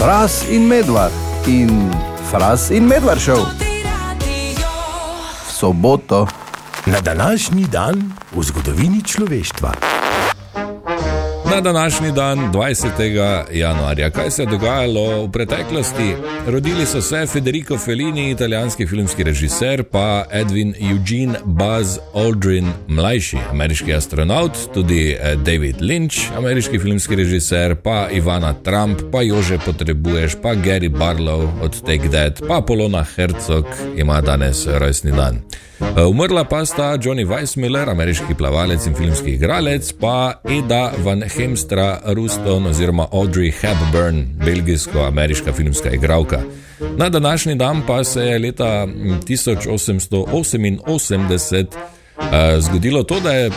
Fras in medvard in Fras in medvard šel. V soboto. Na današnji dan v zgodovini človeštva. Na današnji dan, 20. januarja, kaj se je dogajalo v preteklosti? Rodili so se Federico Fellini, italijanski filmski režiser, pa Edwin Eugene Buzz Aldrin, mlajši ameriški astronaut, tudi eh, David Lynch, ameriški filmski režiser, pa Ivana Trump, pa Jože Potrebuješ, pa Gary Barlow od Take That, pa Polona Herzog ima danes rojstni dan. Eh, umrla pa sta Johnny Weissmiller, ameriški plavalec in filmski igralec, pa Eda Van Hemstra Ruston oziroma Audrey Hepburn, belgijsko-ameriška filmska igralka. Na današnji dan pa se je leta 1888 uh, zgodilo to, da je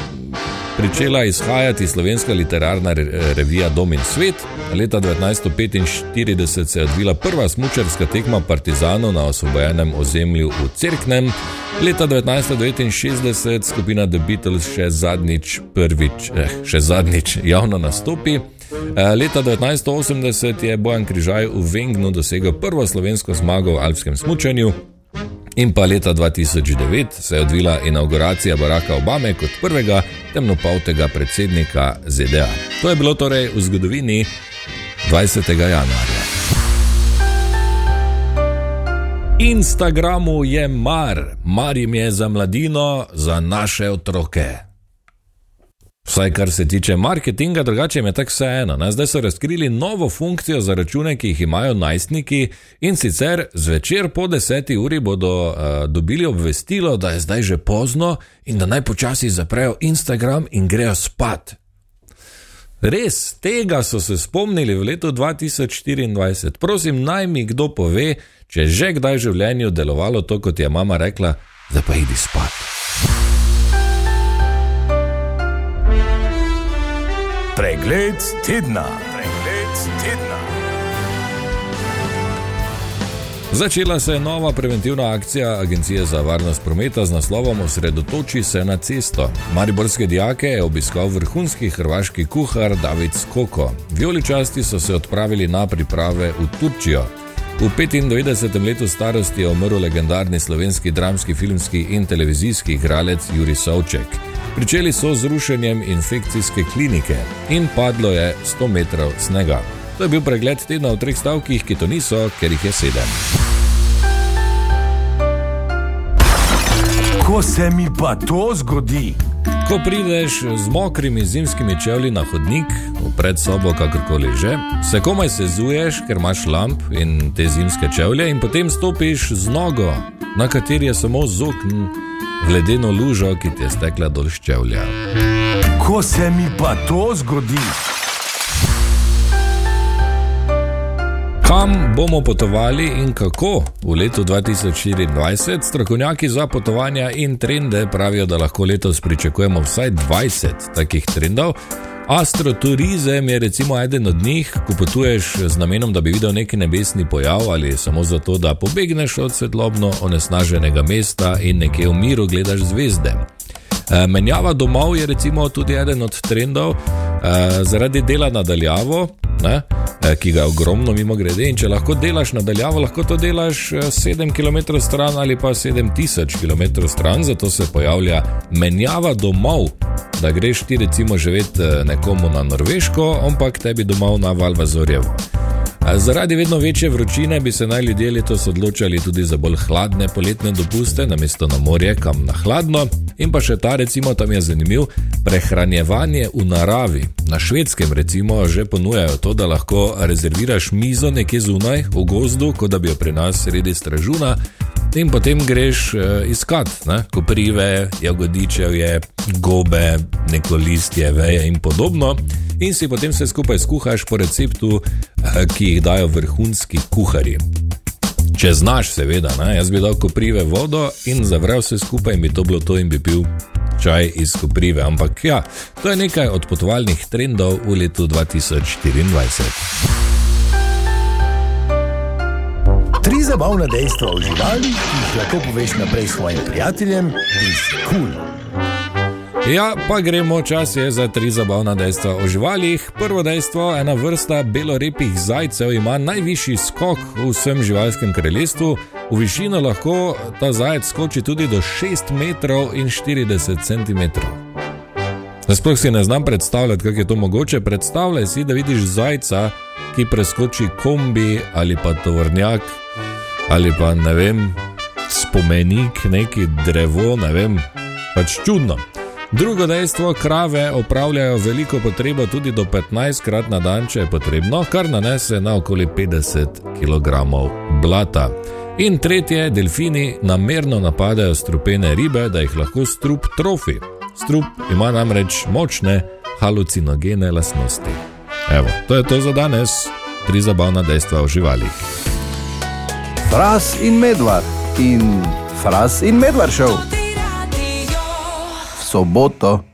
pričela izhajati slovenska literarna revija Dom in svet. Leta 1945 se je odvila prva smučarska tekma partizanov na osvobojenem ozemlju v Cerknem. Leta 1969 skupina The Beatles še zadnjič, prvič, eh, še zadnjič javno nastopi. Eh, leta 1980 je Bojan Križaj v Vengnu dosegel prvo slovensko zmago v alpskem smučanju. In pa leta 2009 se je odvila inauguracija Baracka Obame kot prvega temnopoltega predsednika ZDA. To je bilo torej v zgodovini 20. januarja. Instagramu je mar, mar jim je za mladino, za naše otroke. Vsaj kar se tiče marketinga, drugače je tako vseeno. Zdaj so razkrili novo funkcijo za račune, ki jih imajo najstniki in sicer zvečer po deseti uri bodo uh, dobili obvestilo, da je zdaj že pozno in da naj počasi zaprejo Instagram in grejo spat. Res, tega so se spomnili v letu 2024. Prosim, naj mi kdo pove, če je že kdaj v življenju delovalo to, kot je mama rekla, da pa idi spat. Pregled tedna. Pregled tedna. Začela se je nova preventivna akcija Agencije za varnost prometa z naslovom Osredotoči se na cesto. Mariborske dijake je obiskal vrhunski hrvaški kuhar David Skoko. Violičasti so se odpravili na priprave v Turčijo. V 95. letu starosti je umrl legendarni slovenski dramski, filmski in televizijski igralec Juri Savček. Pričeli so z rušenjem infekcijske klinike in padlo je 100 metrov snega. To je bil pregled tedna v treh stavkih, ki to niso, ker jih je sedem. Ko se mi pa to zgodi? Ko prideš z mokrimi zimskimi čevlji na hodnik, v predsobo, kakorkoli že, se komaj sezuješ, ker imaš lamp in te zimske čevlje, in potem stopiš z nogo, na kateri je samo zokn v ledeno lužo, ki ti je stekla dol ščevlja. Ko se mi pa to zgodi? Kam bomo potovali in kako v letu 2024? Strokovnjaki za potovanja in trende pravijo, da lahko letos pričakujemo vsaj 20 takih trendov. Astroturizem je recimo eden od njih, ko potuješ z namenom, da bi videl neki nebesni pojav ali samo zato, da pobegneš od svetlobno onesnaženega mesta in nekje v miru gledaš zvezde. E, menjava domov je recimo tudi eden od trendov, e, zaradi dela nadaljavo, ne, ki ga je ogromno mimo grede. In če lahko delaš nadaljavo, lahko to delaš 7 km stran ali pa 7000 km stran, zato se pojavlja menjava domov da greš ti recimo živeti eh, nekomu na Norveško, ampak tebi domov na Valvazorjevo. Zaradi vedno večje vročine bi se naj ljudje letos odločali tudi za bolj hladne poletne dopuste, namesto na morje, kam na hladno. In pa še ta, recimo, tam je zanimiv, prehranjevanje v naravi. Na švedskem, recimo, že ponujajo to, da lahko rezerviraš mizo nekje zunaj, v gozdu, kot da bi jo pri nas sredi stražuna, in potem greš uh, iskat, ne? koprive, jagodičevje, gobe, neko listje, veje in podobno. In si potem vse skupaj skuhaš po receptu, uh, ki jih dajo vrhunski kuhari. Če znaš, seveda, ne? jaz bi dal koprive vodo in zavrel vse skupaj in bi to bilo to in bi pil čaj iz koprive. Ampak ja, to je nekaj od potovalnih trendov v letu 2024. Tri zabavna dejstva o živalih, ki jih lahko poveš naprej svojim prijateljem, iz kul. Cool. Ja, pa gremo, čas je za tri zabavna dejstva o živalih. Prvo dejstvo, ena vrsta belorepih zajcev ima najvišji skok v vsem živalskem kraljestvu. V višino lahko ta zajec skoči tudi do 6 metrov in 40 cm. Sploh si ne znam predstavljati, kako je to mogoče. Predstavljaj si, da vidiš zajca, ki preskoči kombi ali pa tovornjak ali pa ne vem, spomenik, neki drevo, ne vem, pač čudno. Drugo dejstvo, krave opravljajo veliko potrebo tudi do 15 krat na dan, če je potrebno, kar nanese na okoli 50 kg blata. In tretje, delfini namerno napadajo strupene ribe, da jih lahko strup trofi. Strup ima namreč močne halucinogene lastnosti. Evo, to je to za danes, tri zabavna dejstva o živalih. Fras in medvard in fras in medvard šel soboto.